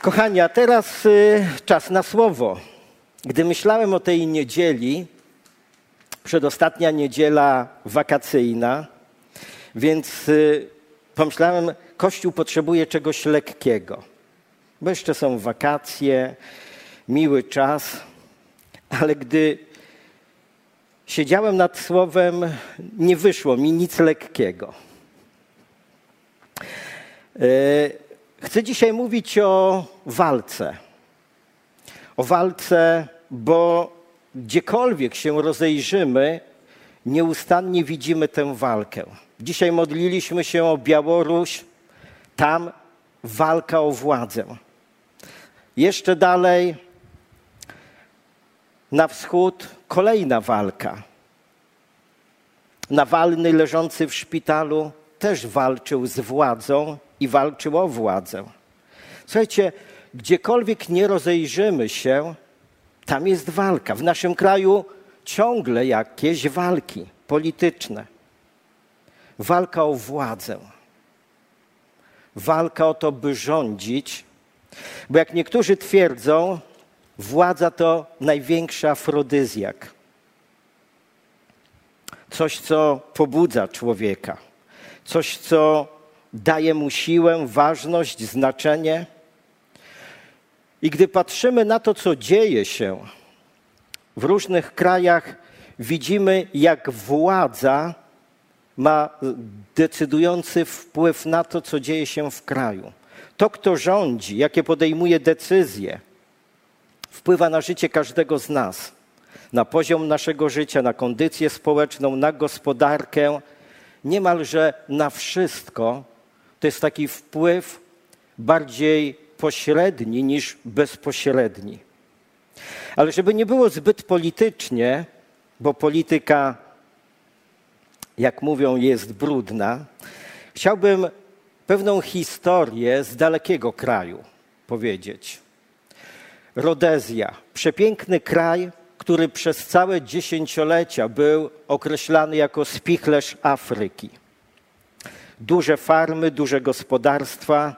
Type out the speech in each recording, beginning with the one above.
Kochani, a teraz y, czas na słowo. Gdy myślałem o tej niedzieli, przedostatnia niedziela wakacyjna, więc y, pomyślałem, Kościół potrzebuje czegoś lekkiego, bo jeszcze są wakacje, miły czas, ale gdy siedziałem nad słowem, nie wyszło mi nic lekkiego. Y, chcę dzisiaj mówić o walce. O walce, bo gdziekolwiek się rozejrzymy, nieustannie widzimy tę walkę. Dzisiaj modliliśmy się o Białoruś, tam walka o władzę. Jeszcze dalej na wschód kolejna walka. Nawalny leżący w szpitalu też walczył z władzą i walczył o władzę. Słuchajcie, gdziekolwiek nie rozejrzymy się, tam jest walka. W naszym kraju ciągle jakieś walki polityczne. Walka o władzę. Walka o to, by rządzić. Bo jak niektórzy twierdzą, władza to największy afrodyzjak. Coś, co pobudza człowieka. Coś, co daje mu siłę, ważność, znaczenie. I gdy patrzymy na to, co dzieje się w różnych krajach, widzimy, jak władza ma decydujący wpływ na to, co dzieje się w kraju. To, kto rządzi, jakie podejmuje decyzje, wpływa na życie każdego z nas, na poziom naszego życia, na kondycję społeczną, na gospodarkę, niemalże na wszystko. To jest taki wpływ bardziej pośredni niż bezpośredni. Ale żeby nie było zbyt politycznie, bo polityka, jak mówią, jest brudna, chciałbym pewną historię z dalekiego kraju powiedzieć. Rodezja, przepiękny kraj, który przez całe dziesięciolecia był określany jako spichlerz Afryki. Duże farmy, duże gospodarstwa,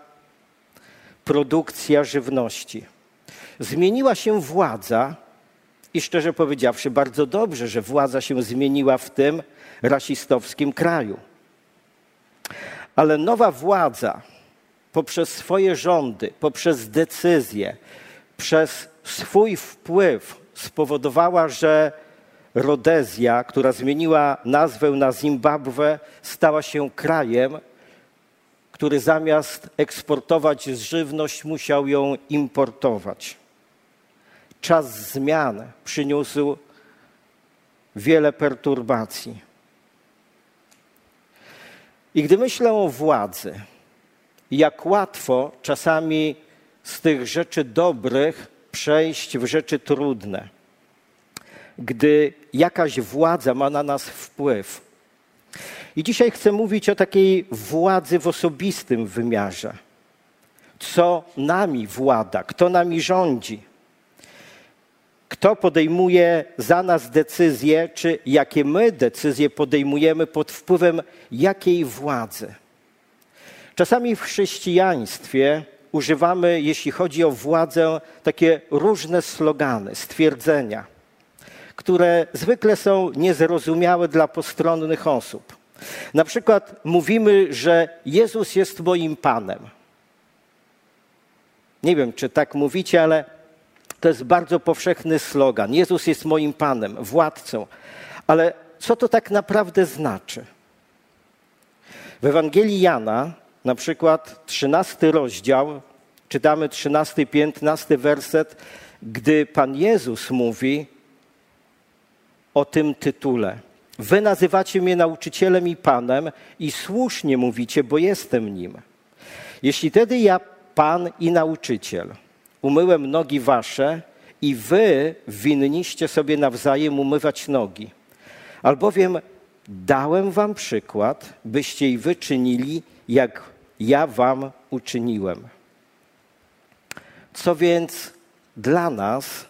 produkcja żywności. Zmieniła się władza i szczerze powiedziawszy, bardzo dobrze, że władza się zmieniła w tym rasistowskim kraju. Ale nowa władza poprzez swoje rządy, poprzez decyzje, przez swój wpływ spowodowała, że Rodezja, która zmieniła nazwę na Zimbabwe, stała się krajem, który zamiast eksportować żywność, musiał ją importować. Czas zmian przyniósł wiele perturbacji. I gdy myślę o władzy, jak łatwo czasami z tych rzeczy dobrych przejść w rzeczy trudne. Gdy jakaś władza ma na nas wpływ, i dzisiaj chcę mówić o takiej władzy w osobistym wymiarze. Co nami włada, kto nami rządzi, kto podejmuje za nas decyzje, czy jakie my decyzje podejmujemy pod wpływem jakiej władzy. Czasami w chrześcijaństwie używamy, jeśli chodzi o władzę, takie różne slogany, stwierdzenia, które zwykle są niezrozumiałe dla postronnych osób. Na przykład mówimy, że Jezus jest moim Panem. Nie wiem, czy tak mówicie, ale to jest bardzo powszechny slogan. Jezus jest moim Panem, władcą. Ale co to tak naprawdę znaczy? W Ewangelii Jana, na przykład 13 rozdział, czytamy 13 15 werset, gdy Pan Jezus mówi o tym tytule – Wy nazywacie mnie nauczycielem i panem i słusznie mówicie, bo jestem nim. Jeśli tedy ja, pan i nauczyciel, umyłem nogi wasze i wy winniście sobie nawzajem umywać nogi, albowiem dałem wam przykład, byście i wy czynili, jak ja wam uczyniłem. Co więc dla nas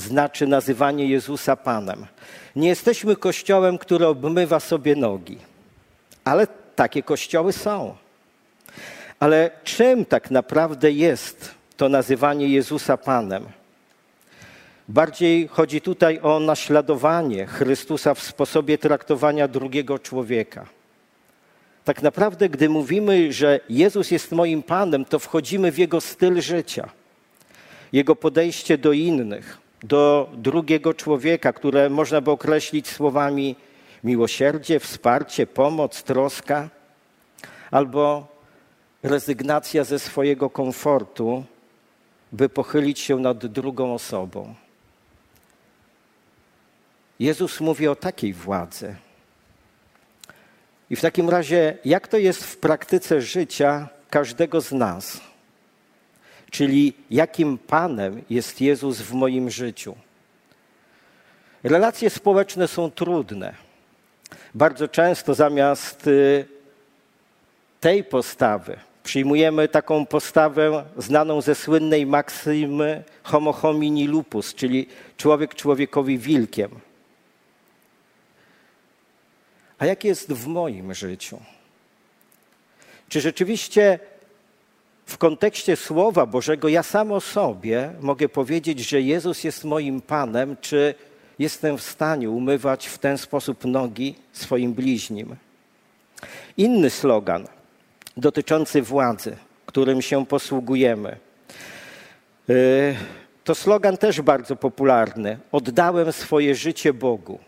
znaczy nazywanie Jezusa Panem. Nie jesteśmy kościołem, który obmywa sobie nogi, ale takie kościoły są. Ale czym tak naprawdę jest to nazywanie Jezusa Panem? Bardziej chodzi tutaj o naśladowanie Chrystusa w sposobie traktowania drugiego człowieka. Tak naprawdę, gdy mówimy, że Jezus jest moim Panem, to wchodzimy w Jego styl życia, Jego podejście do innych, do drugiego człowieka, które można by określić słowami miłosierdzie, wsparcie, pomoc, troska, albo rezygnacja ze swojego komfortu, by pochylić się nad drugą osobą. Jezus mówi o takiej władzy. I w takim razie, jak to jest w praktyce życia każdego z nas? Czyli jakim Panem jest Jezus w moim życiu? Relacje społeczne są trudne. Bardzo często zamiast y, tej postawy przyjmujemy taką postawę znaną ze słynnej maksymy homo homini lupus, czyli człowiek człowiekowi wilkiem. A jak jest w moim życiu? Czy rzeczywiście w kontekście Słowa Bożego ja samo sobie mogę powiedzieć, że Jezus jest moim Panem, czy jestem w stanie umywać w ten sposób nogi swoim bliźnim? Inny slogan dotyczący władzy, którym się posługujemy. Y, to slogan też bardzo popularny. Oddałem swoje życie Bogu.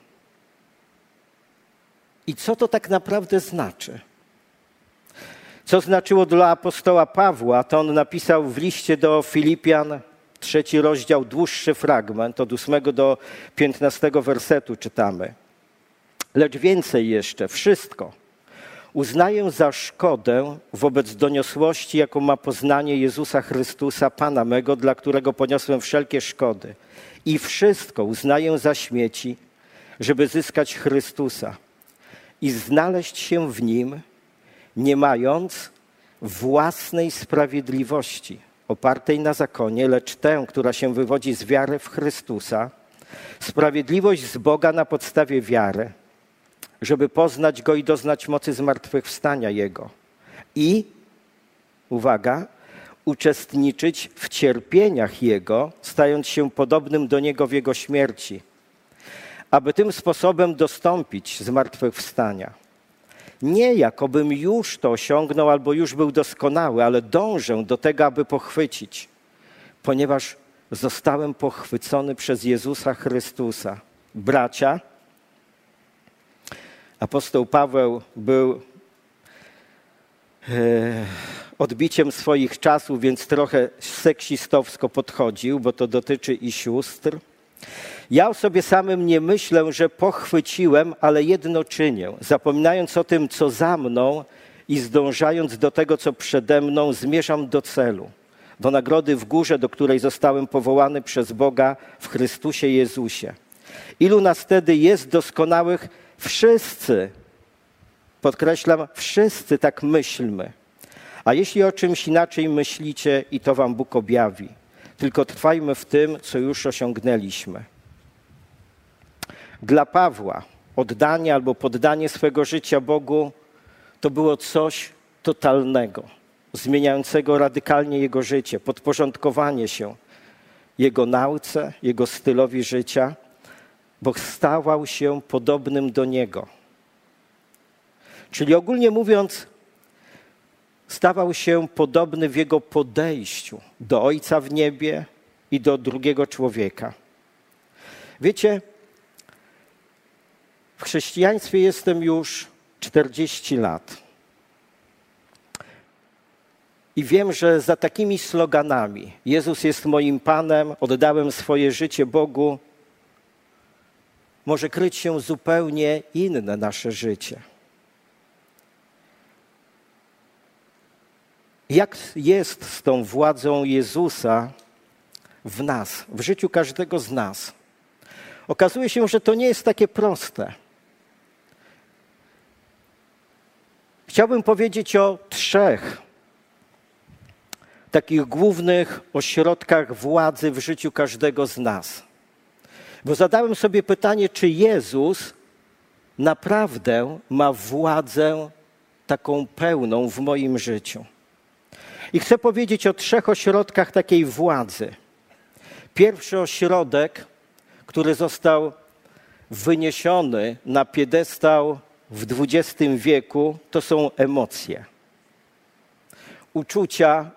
I co to tak naprawdę znaczy? Co znaczyło dla apostoła Pawła, to on napisał w liście do Filipian, trzeci rozdział, dłuższy fragment, od 8 do 15 wersetu czytamy. Lecz więcej jeszcze, wszystko uznaję za szkodę wobec doniosłości, jaką ma poznanie Jezusa Chrystusa, Pana mego, dla którego poniosłem wszelkie szkody. I wszystko uznaję za śmieci, żeby zyskać Chrystusa i znaleźć się w Nim, nie mając własnej sprawiedliwości opartej na zakonie, lecz tę, która się wywodzi z wiary w Chrystusa, sprawiedliwość z Boga na podstawie wiary, żeby poznać Go i doznać mocy zmartwychwstania Jego. I, uwaga, uczestniczyć w cierpieniach Jego, stając się podobnym do Niego w Jego śmierci, aby tym sposobem dostąpić zmartwychwstania. Nie jakobym już to osiągnął albo już był doskonały, ale dążę do tego, aby pochwycić, ponieważ zostałem pochwycony przez Jezusa Chrystusa. Bracia, apostoł Paweł był e, odbiciem swoich czasów, więc trochę seksistowsko podchodził, bo to dotyczy i sióstr. Ja o sobie samym nie myślę, że pochwyciłem, ale jedno czynię, zapominając o tym, co za mną i zdążając do tego, co przede mną, zmierzam do celu, do nagrody w górze, do której zostałem powołany przez Boga w Chrystusie Jezusie. Ilu nas wtedy jest doskonałych? Wszyscy, podkreślam, wszyscy tak myślmy. A jeśli o czymś inaczej myślicie, i to wam Bóg objawi, tylko trwajmy w tym, co już osiągnęliśmy. Dla Pawła oddanie albo poddanie swego życia Bogu to było coś totalnego, zmieniającego radykalnie jego życie, podporządkowanie się jego nauce, jego stylowi życia, bo stawał się podobnym do niego. Czyli ogólnie mówiąc, stawał się podobny w jego podejściu do Ojca w niebie i do drugiego człowieka. Wiecie, w chrześcijaństwie jestem już 40 lat. I wiem, że za takimi sloganami Jezus jest moim Panem, oddałem swoje życie Bogu, może kryć się zupełnie inne nasze życie. Jak jest z tą władzą Jezusa w nas, w życiu każdego z nas? Okazuje się, że to nie jest takie proste. Chciałbym powiedzieć o trzech takich głównych ośrodkach władzy w życiu każdego z nas. Bo zadałem sobie pytanie, czy Jezus naprawdę ma władzę taką pełną w moim życiu. I chcę powiedzieć o trzech ośrodkach takiej władzy. Pierwszy ośrodek, który został wyniesiony na piedestał w XX wieku, to są emocje. Uczucia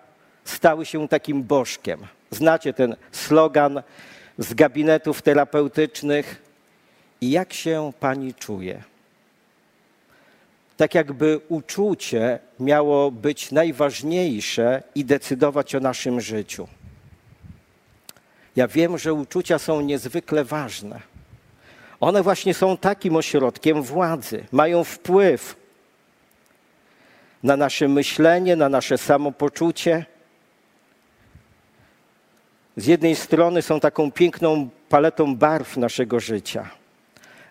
stały się takim bożkiem. Znacie ten slogan z gabinetów terapeutycznych. I jak się pani czuje? Tak jakby uczucie miało być najważniejsze i decydować o naszym życiu. Ja wiem, że uczucia są niezwykle ważne. One właśnie są takim ośrodkiem władzy, mają wpływ na nasze myślenie, na nasze samopoczucie. Z jednej strony są taką piękną paletą barw naszego życia,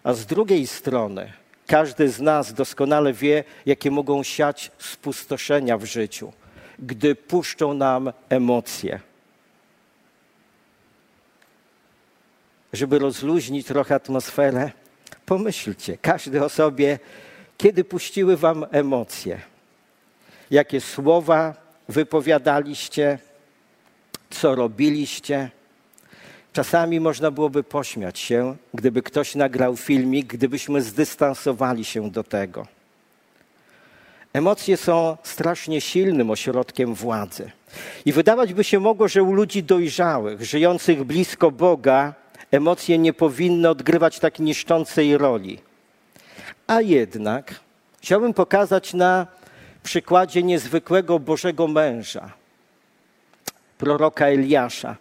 a z drugiej strony każdy z nas doskonale wie, jakie mogą siać spustoszenia w życiu, gdy puszczą nam emocje. Żeby rozluźnić trochę atmosferę, pomyślcie, każdy o sobie, kiedy puściły wam emocje, jakie słowa wypowiadaliście, co robiliście. Czasami można byłoby pośmiać się, gdyby ktoś nagrał filmik, gdybyśmy zdystansowali się do tego. Emocje są strasznie silnym ośrodkiem władzy. I wydawać by się mogło, że u ludzi dojrzałych, żyjących blisko Boga, emocje nie powinny odgrywać tak niszczącej roli. A jednak chciałbym pokazać na przykładzie niezwykłego Bożego męża, proroka Eliasza,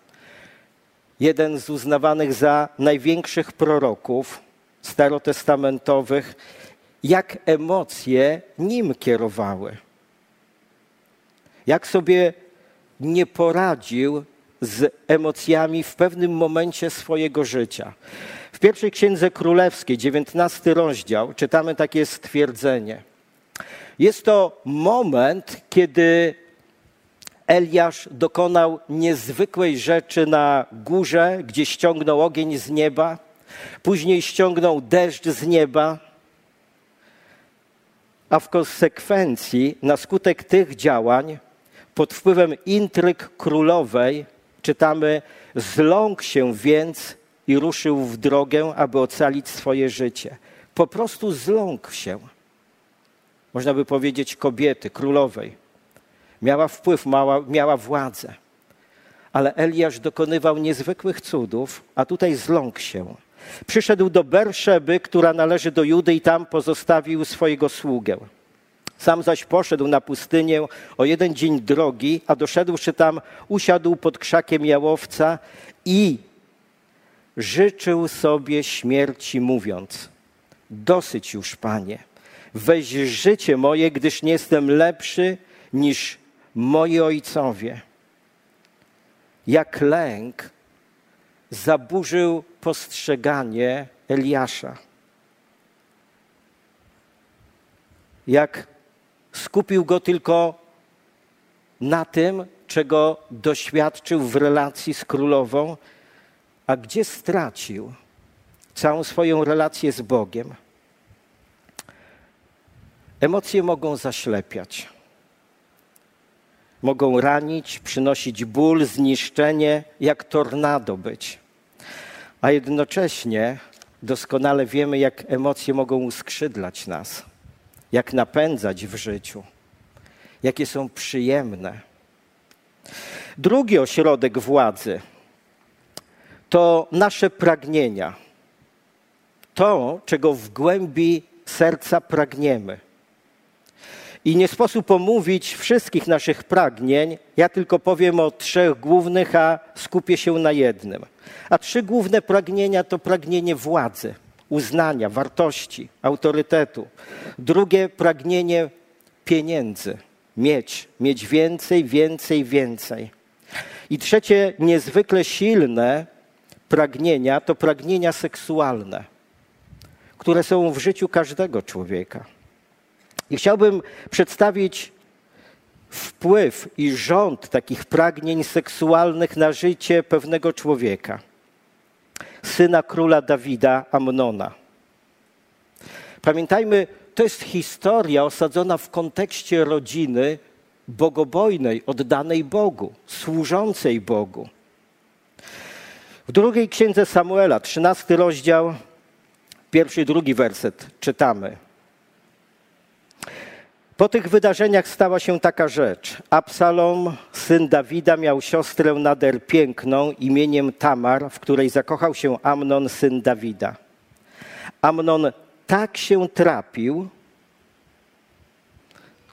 jeden z uznawanych za największych proroków starotestamentowych, jak emocje nim kierowały. Jak sobie nie poradził z emocjami w pewnym momencie swojego życia. W pierwszej księdze królewskiej, 19 rozdział, czytamy takie stwierdzenie. Jest to moment, kiedy Eliasz dokonał niezwykłej rzeczy na górze, gdzie ściągnął ogień z nieba, później ściągnął deszcz z nieba, a w konsekwencji, na skutek tych działań, pod wpływem intryg królowej, czytamy, zląkł się więc i ruszył w drogę, aby ocalić swoje życie. Po prostu zląkł się. Można by powiedzieć kobiety, królowej. Miała wpływ, miała, miała władzę. Ale Eliasz dokonywał niezwykłych cudów, a tutaj zląkł się. Przyszedł do Berszeby, która należy do Judy i tam pozostawił swojego sługę. Sam zaś poszedł na pustynię o jeden dzień drogi, a doszedłszy tam, usiadł pod krzakiem jałowca i życzył sobie śmierci, mówiąc: Dosyć już, panie, weź życie moje, gdyż nie jestem lepszy niż moi ojcowie. Jak lęk zaburzył postrzeganie Eliasza. Jak skupił go tylko na tym, czego doświadczył w relacji z królową, a gdzie stracił całą swoją relację z Bogiem. Emocje mogą zaślepiać, mogą ranić, przynosić ból, zniszczenie, jak tornado być. A jednocześnie doskonale wiemy, jak emocje mogą uskrzydlać nas jak napędzać w życiu, jakie są przyjemne. Drugi ośrodek władzy to nasze pragnienia. To, czego w głębi serca pragniemy. I nie sposób omówić wszystkich naszych pragnień. Ja tylko powiem o trzech głównych, a skupię się na jednym. A trzy główne pragnienia to pragnienie władzy uznania, wartości, autorytetu. Drugie pragnienie pieniędzy. Mieć, mieć więcej, więcej, więcej. I trzecie niezwykle silne pragnienia to pragnienia seksualne, które są w życiu każdego człowieka. I chciałbym przedstawić wpływ i rząd takich pragnień seksualnych na życie pewnego człowieka syna króla Dawida, Amnona. Pamiętajmy, to jest historia osadzona w kontekście rodziny bogobojnej, oddanej Bogu, służącej Bogu. W drugiej księdze Samuela, 13 rozdział, pierwszy i drugi werset czytamy. Po tych wydarzeniach stała się taka rzecz. Absalom, syn Dawida, miał siostrę nader piękną imieniem Tamar, w której zakochał się Amnon, syn Dawida. Amnon tak się trapił,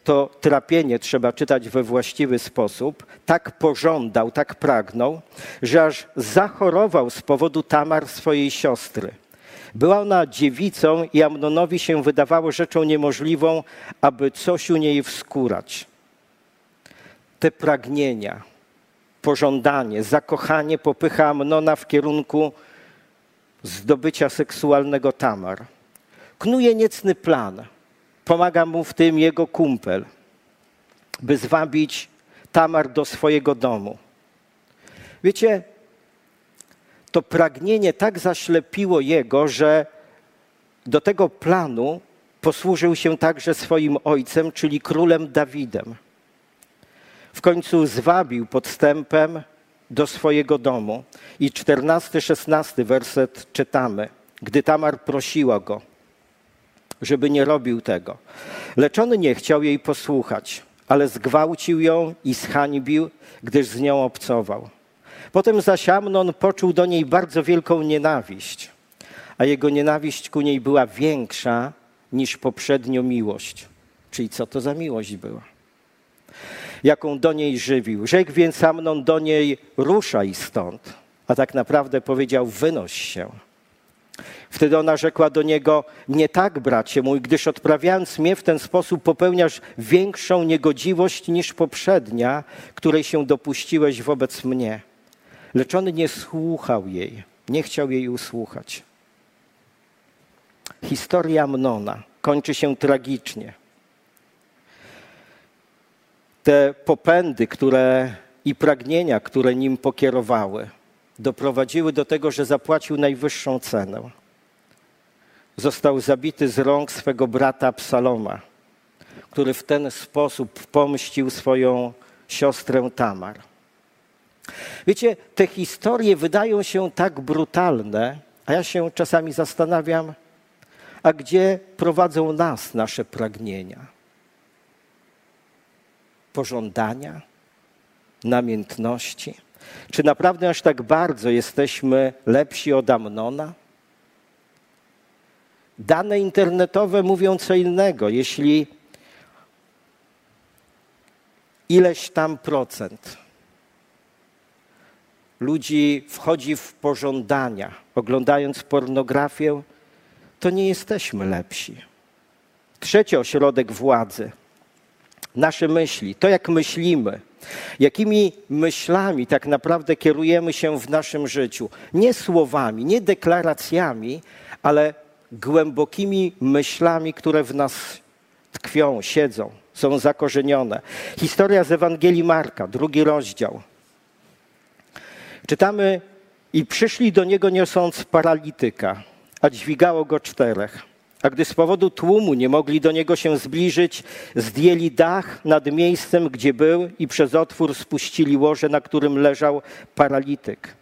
to trapienie trzeba czytać we właściwy sposób, tak pożądał, tak pragnął, że aż zachorował z powodu Tamar swojej siostry. Była ona dziewicą i Amnonowi się wydawało rzeczą niemożliwą, aby coś u niej wskórać. Te pragnienia, pożądanie, zakochanie popycha Amnona w kierunku zdobycia seksualnego Tamar. Knuje niecny plan. Pomaga mu w tym jego kumpel, by zwabić Tamar do swojego domu. Wiecie, to pragnienie tak zaślepiło jego, że do tego planu posłużył się także swoim ojcem, czyli królem Dawidem. W końcu zwabił podstępem do swojego domu. I czternasty, szesnasty werset czytamy. Gdy Tamar prosiła go, żeby nie robił tego. Lecz on nie chciał jej posłuchać, ale zgwałcił ją i zhańbił, gdyż z nią obcował. Potem zaś Amnon poczuł do niej bardzo wielką nienawiść, a jego nienawiść ku niej była większa niż poprzednio miłość. Czyli co to za miłość była? Jaką do niej żywił. Rzekł więc Amnon do niej, ruszaj stąd. A tak naprawdę powiedział, wynoś się. Wtedy ona rzekła do niego: Nie tak, bracie mój, gdyż odprawiając mnie w ten sposób popełniasz większą niegodziwość niż poprzednia, której się dopuściłeś wobec mnie. Lecz on nie słuchał jej, nie chciał jej usłuchać. Historia Mnona kończy się tragicznie. Te popędy, które i pragnienia, które nim pokierowały, doprowadziły do tego, że zapłacił najwyższą cenę. Został zabity z rąk swego brata Psaloma, który w ten sposób pomścił swoją siostrę Tamar. Wiecie, te historie wydają się tak brutalne, a ja się czasami zastanawiam, a gdzie prowadzą nas nasze pragnienia? Pożądania, namiętności? Czy naprawdę aż tak bardzo jesteśmy lepsi od Amnona? Dane internetowe mówią co innego. Jeśli ileś tam procent ludzi wchodzi w pożądania, oglądając pornografię, to nie jesteśmy lepsi. Trzeci ośrodek władzy. Nasze myśli, to jak myślimy, jakimi myślami tak naprawdę kierujemy się w naszym życiu. Nie słowami, nie deklaracjami, ale głębokimi myślami, które w nas tkwią, siedzą, są zakorzenione. Historia z Ewangelii Marka, drugi rozdział. Czytamy, i przyszli do niego niosąc paralityka, a dźwigało go czterech. A gdy z powodu tłumu nie mogli do niego się zbliżyć, zdjęli dach nad miejscem, gdzie był i przez otwór spuścili łoże, na którym leżał paralityk.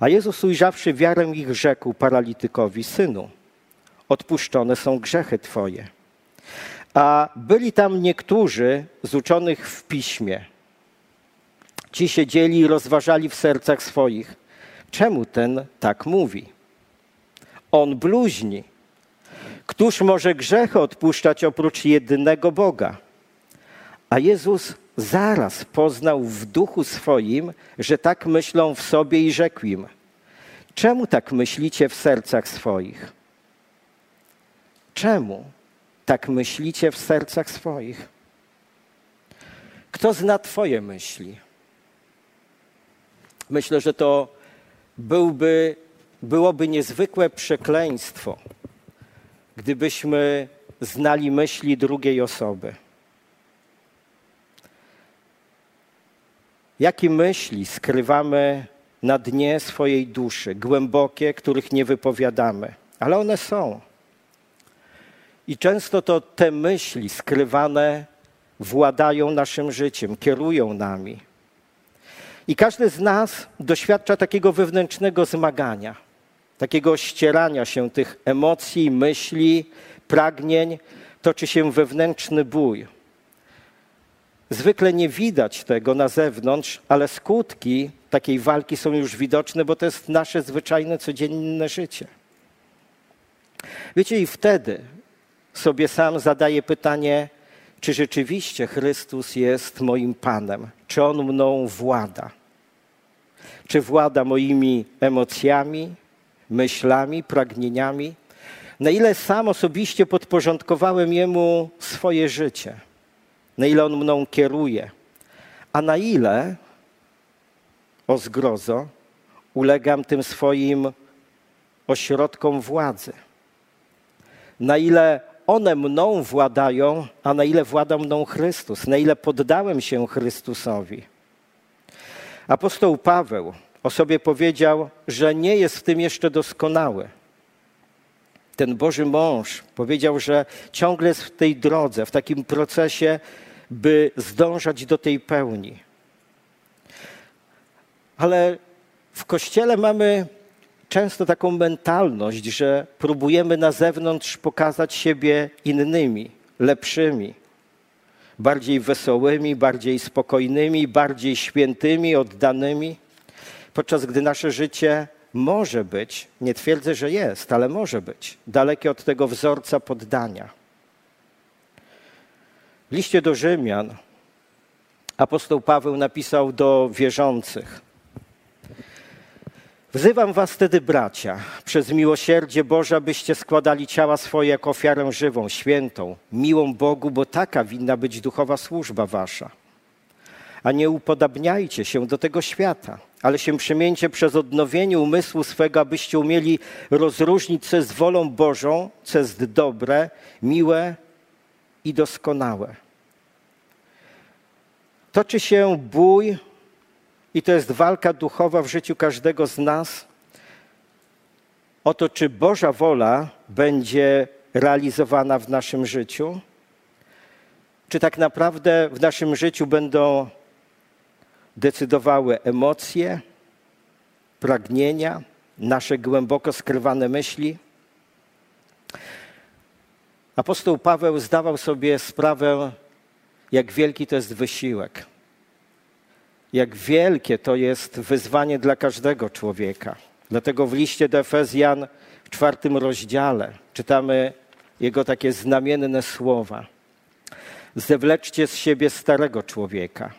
A Jezus ujrzawszy wiarę ich rzekł paralitykowi, synu, odpuszczone są grzechy twoje. A byli tam niektórzy z uczonych w piśmie, Ci siedzieli i rozważali w sercach swoich, czemu ten tak mówi? On bluźni. Któż może grzechy odpuszczać oprócz jedynego Boga? A Jezus zaraz poznał w duchu swoim, że tak myślą w sobie i rzekł im: Czemu tak myślicie w sercach swoich? Czemu tak myślicie w sercach swoich? Kto zna Twoje myśli? Myślę, że to byłby, byłoby niezwykłe przekleństwo, gdybyśmy znali myśli drugiej osoby. Jakie myśli skrywamy na dnie swojej duszy, głębokie, których nie wypowiadamy, ale one są. I często to te myśli skrywane władają naszym życiem, kierują nami. I każdy z nas doświadcza takiego wewnętrznego zmagania, takiego ścierania się tych emocji, myśli, pragnień, toczy się wewnętrzny bój. Zwykle nie widać tego na zewnątrz, ale skutki takiej walki są już widoczne, bo to jest nasze zwyczajne, codzienne życie. Wiecie, i wtedy sobie sam zadaję pytanie, czy rzeczywiście Chrystus jest moim Panem, czy On mną włada, czy włada moimi emocjami, myślami, pragnieniami, na ile sam osobiście podporządkowałem Jemu swoje życie, na ile On mną kieruje, a na ile, o zgrozo, ulegam tym swoim ośrodkom władzy, na ile one mną władają, a na ile włada mną Chrystus, na ile poddałem się Chrystusowi. Apostoł Paweł o sobie powiedział, że nie jest w tym jeszcze doskonały. Ten Boży mąż powiedział, że ciągle jest w tej drodze, w takim procesie, by zdążać do tej pełni. Ale w kościele mamy często taką mentalność, że próbujemy na zewnątrz pokazać siebie innymi, lepszymi, bardziej wesołymi, bardziej spokojnymi, bardziej świętymi, oddanymi, podczas gdy nasze życie może być, nie twierdzę, że jest, ale może być dalekie od tego wzorca poddania. W liście do Rzymian apostoł Paweł napisał do wierzących – Wzywam was wtedy, bracia, przez miłosierdzie Boże, abyście składali ciała swoje jako ofiarę żywą, świętą, miłą Bogu, bo taka winna być duchowa służba wasza. A nie upodabniajcie się do tego świata, ale się przemieńcie przez odnowienie umysłu swego, abyście umieli rozróżnić, co jest wolą Bożą, co jest dobre, miłe i doskonałe. Toczy się bój i to jest walka duchowa w życiu każdego z nas o to, czy Boża wola będzie realizowana w naszym życiu, czy tak naprawdę w naszym życiu będą decydowały emocje, pragnienia, nasze głęboko skrywane myśli. Apostoł Paweł zdawał sobie sprawę, jak wielki to jest wysiłek jak wielkie to jest wyzwanie dla każdego człowieka. Dlatego w liście do Efezjan w czwartym rozdziale czytamy jego takie znamienne słowa. Zewleczcie z siebie starego człowieka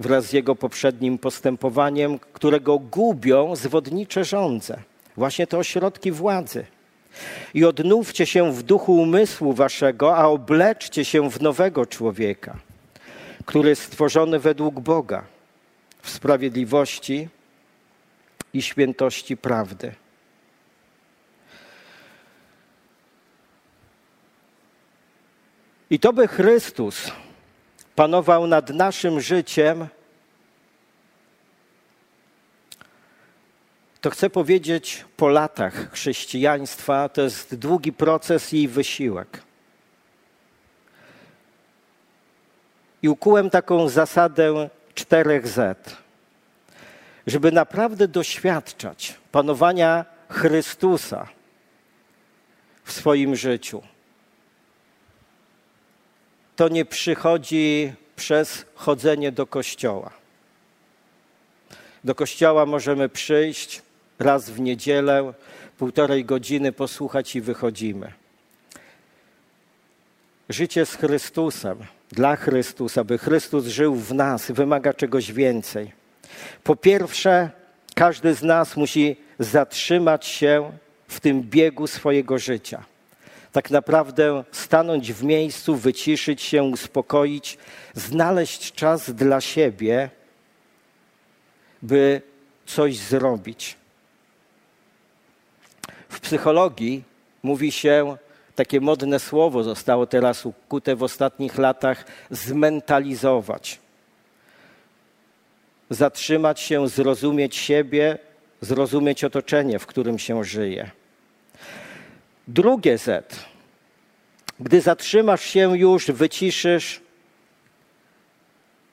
wraz z jego poprzednim postępowaniem, którego gubią zwodnicze żądze, właśnie te ośrodki władzy. I odnówcie się w duchu umysłu waszego, a obleczcie się w nowego człowieka, który jest stworzony według Boga w sprawiedliwości i świętości prawdy. I to by Chrystus panował nad naszym życiem, to chcę powiedzieć po latach chrześcijaństwa, to jest długi proces i wysiłek. I ukułem taką zasadę czterech Z. Żeby naprawdę doświadczać panowania Chrystusa w swoim życiu, to nie przychodzi przez chodzenie do kościoła. Do kościoła możemy przyjść raz w niedzielę, półtorej godziny posłuchać i wychodzimy. Życie z Chrystusem dla Chrystusa, by Chrystus żył w nas, wymaga czegoś więcej. Po pierwsze, każdy z nas musi zatrzymać się w tym biegu swojego życia. Tak naprawdę stanąć w miejscu, wyciszyć się, uspokoić, znaleźć czas dla siebie, by coś zrobić. W psychologii mówi się, takie modne słowo zostało teraz ukute w ostatnich latach, zmentalizować. Zatrzymać się, zrozumieć siebie, zrozumieć otoczenie, w którym się żyje. Drugie Z. Gdy zatrzymasz się już, wyciszysz,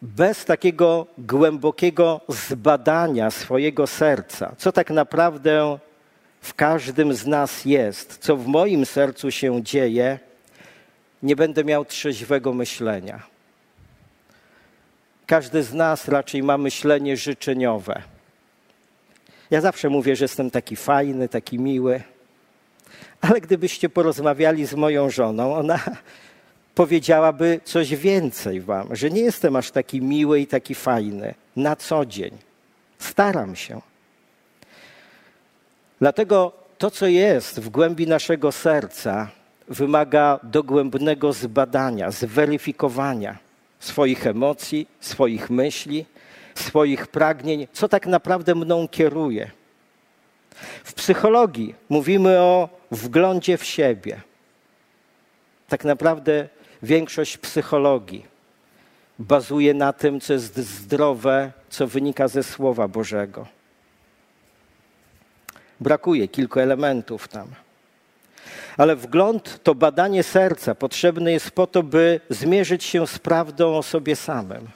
bez takiego głębokiego zbadania swojego serca, co tak naprawdę w każdym z nas jest, co w moim sercu się dzieje, nie będę miał trzeźwego myślenia. Każdy z nas raczej ma myślenie życzeniowe. Ja zawsze mówię, że jestem taki fajny, taki miły, ale gdybyście porozmawiali z moją żoną, ona powiedziałaby coś więcej wam, że nie jestem aż taki miły i taki fajny na co dzień. Staram się. Dlatego to, co jest w głębi naszego serca, wymaga dogłębnego zbadania, zweryfikowania swoich emocji, swoich myśli, swoich pragnień, co tak naprawdę mną kieruje. W psychologii mówimy o wglądzie w siebie. Tak naprawdę większość psychologii bazuje na tym, co jest zdrowe, co wynika ze Słowa Bożego. Brakuje kilku elementów tam. Ale wgląd to badanie serca potrzebne jest po to, by zmierzyć się z prawdą o sobie samym,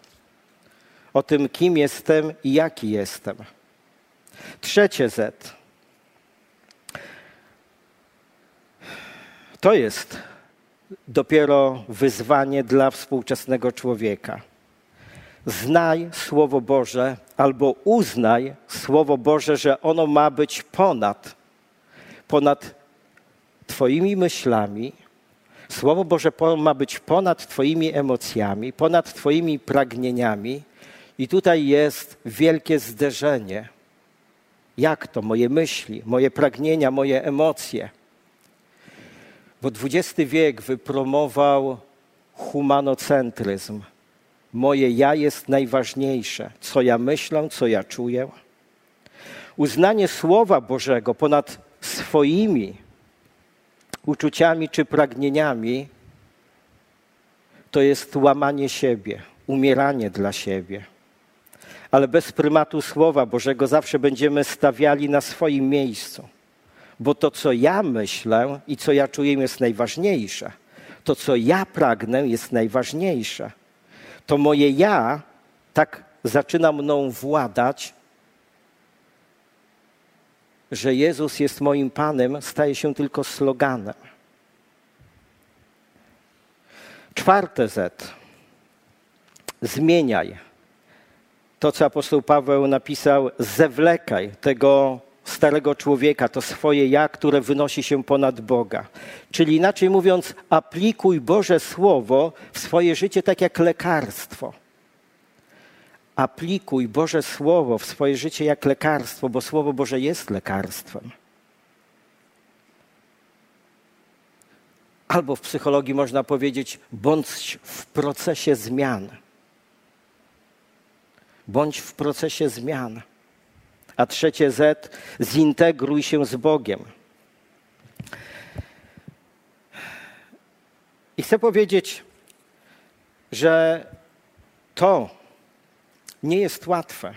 o tym, kim jestem i jaki jestem. Trzecie Z. To jest dopiero wyzwanie dla współczesnego człowieka. Znaj Słowo Boże albo uznaj Słowo Boże, że ono ma być ponad, ponad Twoimi myślami. Słowo Boże ma być ponad Twoimi emocjami, ponad Twoimi pragnieniami. I tutaj jest wielkie zderzenie. Jak to moje myśli, moje pragnienia, moje emocje? Bo XX wiek wypromował humanocentryzm. Moje ja jest najważniejsze. Co ja myślę, co ja czuję. Uznanie Słowa Bożego ponad swoimi uczuciami czy pragnieniami to jest łamanie siebie, umieranie dla siebie. Ale bez prymatu Słowa Bożego zawsze będziemy stawiali na swoim miejscu bo to, co ja myślę i co ja czuję, jest najważniejsze. To, co ja pragnę, jest najważniejsze. To moje ja tak zaczyna mną władać, że Jezus jest moim Panem, staje się tylko sloganem. Czwarte Z. Zmieniaj. To, co apostoł Paweł napisał, zewlekaj tego starego człowieka, to swoje ja, które wynosi się ponad Boga. Czyli inaczej mówiąc, aplikuj Boże Słowo w swoje życie tak jak lekarstwo. Aplikuj Boże Słowo w swoje życie jak lekarstwo, bo Słowo Boże jest lekarstwem. Albo w psychologii można powiedzieć, bądź w procesie zmian. Bądź w procesie zmian. A trzecie Z, zintegruj się z Bogiem. I chcę powiedzieć, że to nie jest łatwe.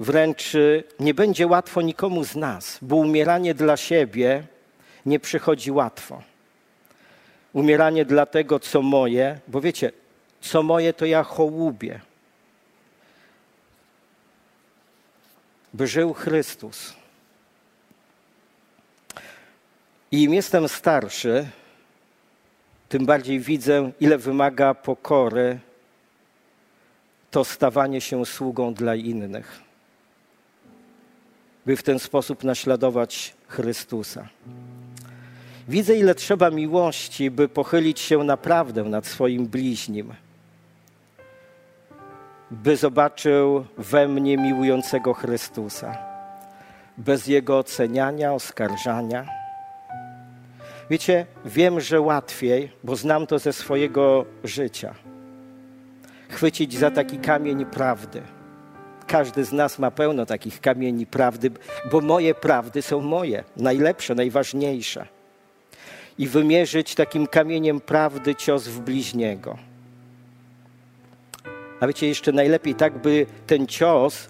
Wręcz nie będzie łatwo nikomu z nas, bo umieranie dla siebie nie przychodzi łatwo. Umieranie dla tego, co moje, bo wiecie, co moje, to ja hołubię. By żył Chrystus. I im jestem starszy, tym bardziej widzę, ile wymaga pokory to stawanie się sługą dla innych, by w ten sposób naśladować Chrystusa. Widzę, ile trzeba miłości, by pochylić się naprawdę nad swoim bliźnim by zobaczył we mnie miłującego Chrystusa, bez jego oceniania, oskarżania. Wiecie, wiem, że łatwiej, bo znam to ze swojego życia, chwycić za taki kamień prawdy. Każdy z nas ma pełno takich kamieni prawdy, bo moje prawdy są moje, najlepsze, najważniejsze. I wymierzyć takim kamieniem prawdy cios w bliźniego a wiecie, jeszcze najlepiej tak, by ten cios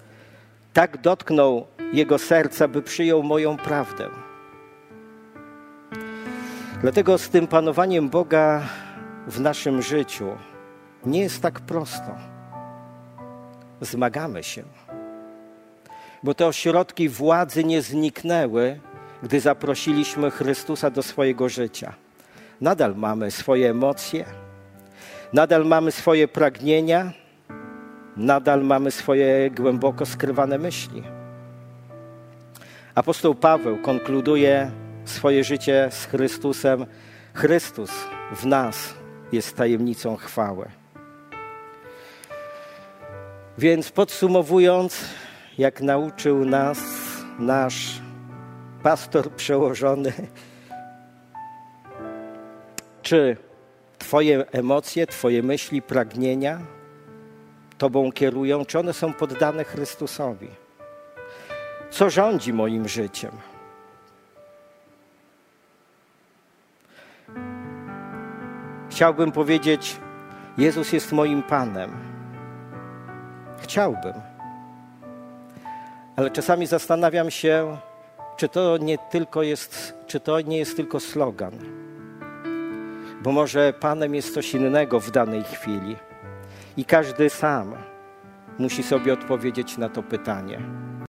tak dotknął jego serca, by przyjął moją prawdę. Dlatego z tym panowaniem Boga w naszym życiu nie jest tak prosto. Zmagamy się, bo te ośrodki władzy nie zniknęły, gdy zaprosiliśmy Chrystusa do swojego życia. Nadal mamy swoje emocje, nadal mamy swoje pragnienia, nadal mamy swoje głęboko skrywane myśli. Apostoł Paweł konkluduje swoje życie z Chrystusem. Chrystus w nas jest tajemnicą chwały. Więc podsumowując, jak nauczył nas nasz pastor przełożony, czy Twoje emocje, Twoje myśli, pragnienia Tobą kierują, czy one są poddane Chrystusowi? Co rządzi moim życiem? Chciałbym powiedzieć, Jezus jest moim Panem. Chciałbym. Ale czasami zastanawiam się, czy to nie tylko jest, czy to nie jest tylko slogan. Bo może Panem jest coś innego w danej chwili. I każdy sam musi sobie odpowiedzieć na to pytanie.